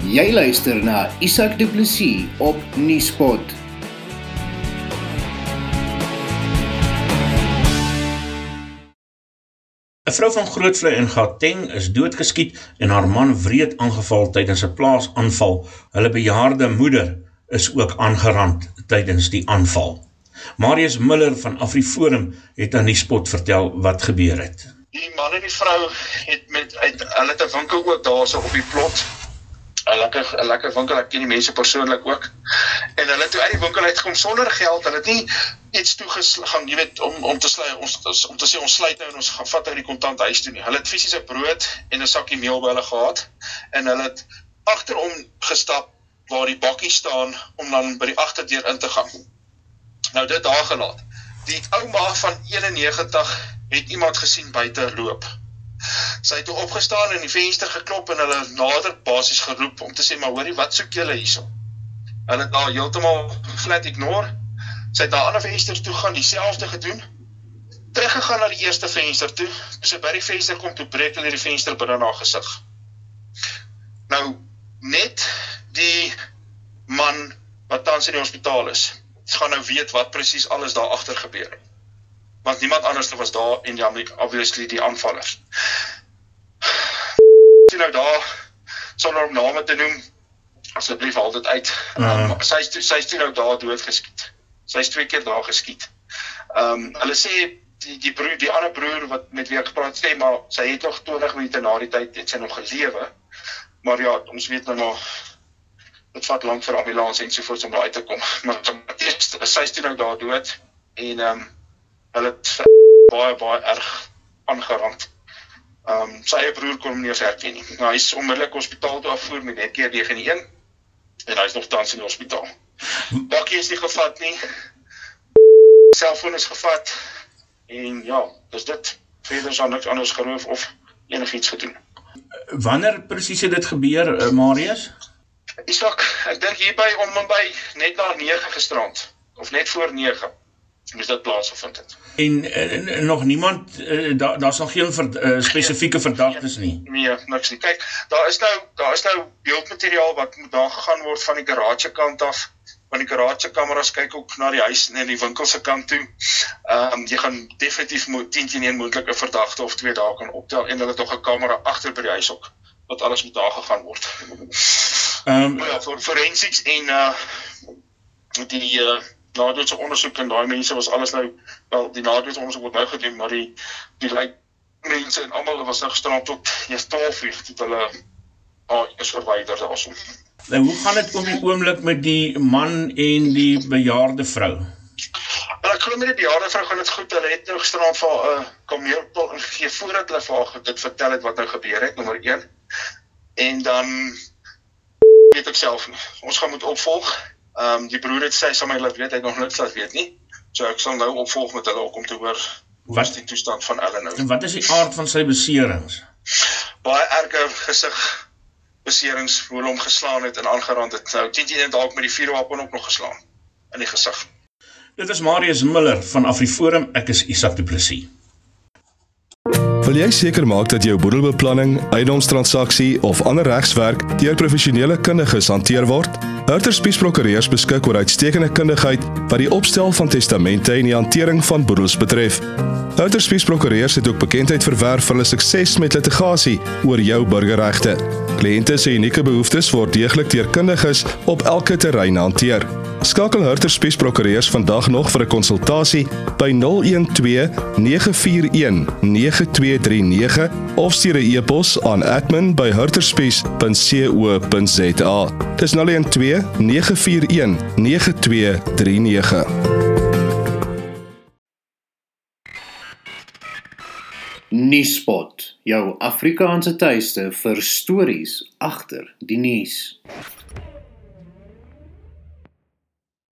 Jy luister na Isak Du Plessis op Nieuwspot. ‘n Vrou van Grootvlei in Gauteng is doodgeskiet en haar man wreed aangeval tydens 'n plaasaanval. Hulle bejaarde moeder is ook aangerand tydens die aanval. Marius Miller van AfriForum het aan die spot vertel wat gebeur het. Die man en die vrou het met uit hulle het 'n winkel ook daarso op die plot. 'n Lekker 'n lekker winkel, ek ken die mense persoonlik ook. En hulle toe uit die winkel uitgekom sonder geld. Hulle het nie iets toegegaan, jy weet, om om te sluit ons om te sê ons sluit nou en ons gaan vat uit die kontant huis toe nie. Hulle het fisiese brood en 'n sakkie meel by hulle gehad en hulle het agterom gestap waar die bakkie staan om dan by die agterdeur in te gaan. Nou dit daar gelaat. Die ouma van 91 het iemand gesien buite loop. Sy het toe opgestaan en die venster geklop en hulle nader basies geroep om te sê maar hoorie wat soek julle hierso? Hulle het daar heeltemal flat ignore. Sy het daar aan 'n venster toe gaan dieselfde gedoen. Teruggegaan na die eerste venster. Toe sy by die venster kom toe breek hulle die venster binne na gesig. Nou net die man wat tans in die hospitaal is gaan nou weet wat presies alles daar agter gebeur het. Want niemand anders was daar en ja, obviously die aanvallers. Nou daar sonder om name te noem asseblief haal dit uit. Um, sy sy is toe nou daar doodgeskiet. Sy is twee keer daar geskiet. Ehm um, hulle sê die die broer die ander broer wat met wie ek gepraat sê maar sy het nog 20 minute na die tyd het sy nog gelewe. Maar ja, ons weet nou maar dit vat lank vir ambulans en so voort om daar uit te kom. Maar eers sy is toe nou daar dood en ehm um, hulle het baie baie erg aangerand. Ehm um, sy eie broer kon hom nie herken nie. Nou hy is onmiddellik hospitaal toe afvoer met net keer 91 en hy is nog tans in die hospitaal. Bakkie is nie gevat nie. Selfoon is gevat en ja, dis dit. Verder is niks anders geroof of enigiets gedoen. Wanneer presies het dit gebeur, uh, Marius? Isak, ek dink hier by om en by net na 9 gisterand of net voor 9 moes dit plaasgevind het. En, en, en nog niemand uh, daar daar's nog geen ver, uh, spesifieke verdagtes nie. Nee, niks nie. Kyk, daar is nou daar is nou beeldmateriaal wat moet daar gegaan word van die garage kant af. Van die garage kameras kyk ook na die huis en die winkel se kant toe. Ehm um, jy gaan definitief moet 10 teen 1 moontlike verdagte of twee daar kan optel en hulle het nog 'n kamera agter by die huis ook wat alles moet daar gegaan word. Ehm um, ja, vir forensics en uh die uh nadoetse ondersoek en daai mense was alles nou wel die nadoetse ondersoek word nou gedoen maar die die lyk mense en almal was nou gisterand tot eers 12 uur tot hulle ah is verwyder daarson. Nou hoe gaan dit om die oomblik met die man en die bejaarde vrou? Wel ek glo met die bejaarde vrou gaan dit goed. Hulle het nou gisterand vir 'n uh, kameelpil gegee voordat hulle vir haar dit vertel het wat nou gebeur het nommer 1. En dan weet ek self nie. Ons gaan moet opvolg. Ehm um, die broer het sê sommer laat weet hy nog niks laat weet nie. So ek sal nou opvolg met hulle om te hoor wat is die toestand van Ellen nou. En wat is die aard van sy beserings? Baie erge gesig beserings voor hom geslaan het en aangerand het. Nou teen teen dalk met die vuurwapen ook nog geslaan in die gesig. Dit is Marius Miller van AfriForum. Ek is Isak Du Plessis. Wil jy seker maak dat jou boedelbeplanning, eiendomstransaksie of ander regswerk deur professionele kundiges hanteer word? Hurter Spies Prokureurs beskik oor uitstekende kundigheid wat die opstel van testamente en die hantering van boedels betref. Hurter Spies Prokureurs het ook bekendheid verwerf vir hulle sukses met litigasie oor jou burgerregte. Kliënte se unieke behoeftes word deeglik deur kundiges op elke terrein hanteer. Skakel Hurter Spies Prokureurs vandag nog vir 'n konsultasie by 012 941 9239 of stuur 'n e-pos aan admin@hurterspies.co.za. Dis 012 941 9239. Nuuspot, jou Afrikaanse tuiste vir stories agter die nuus.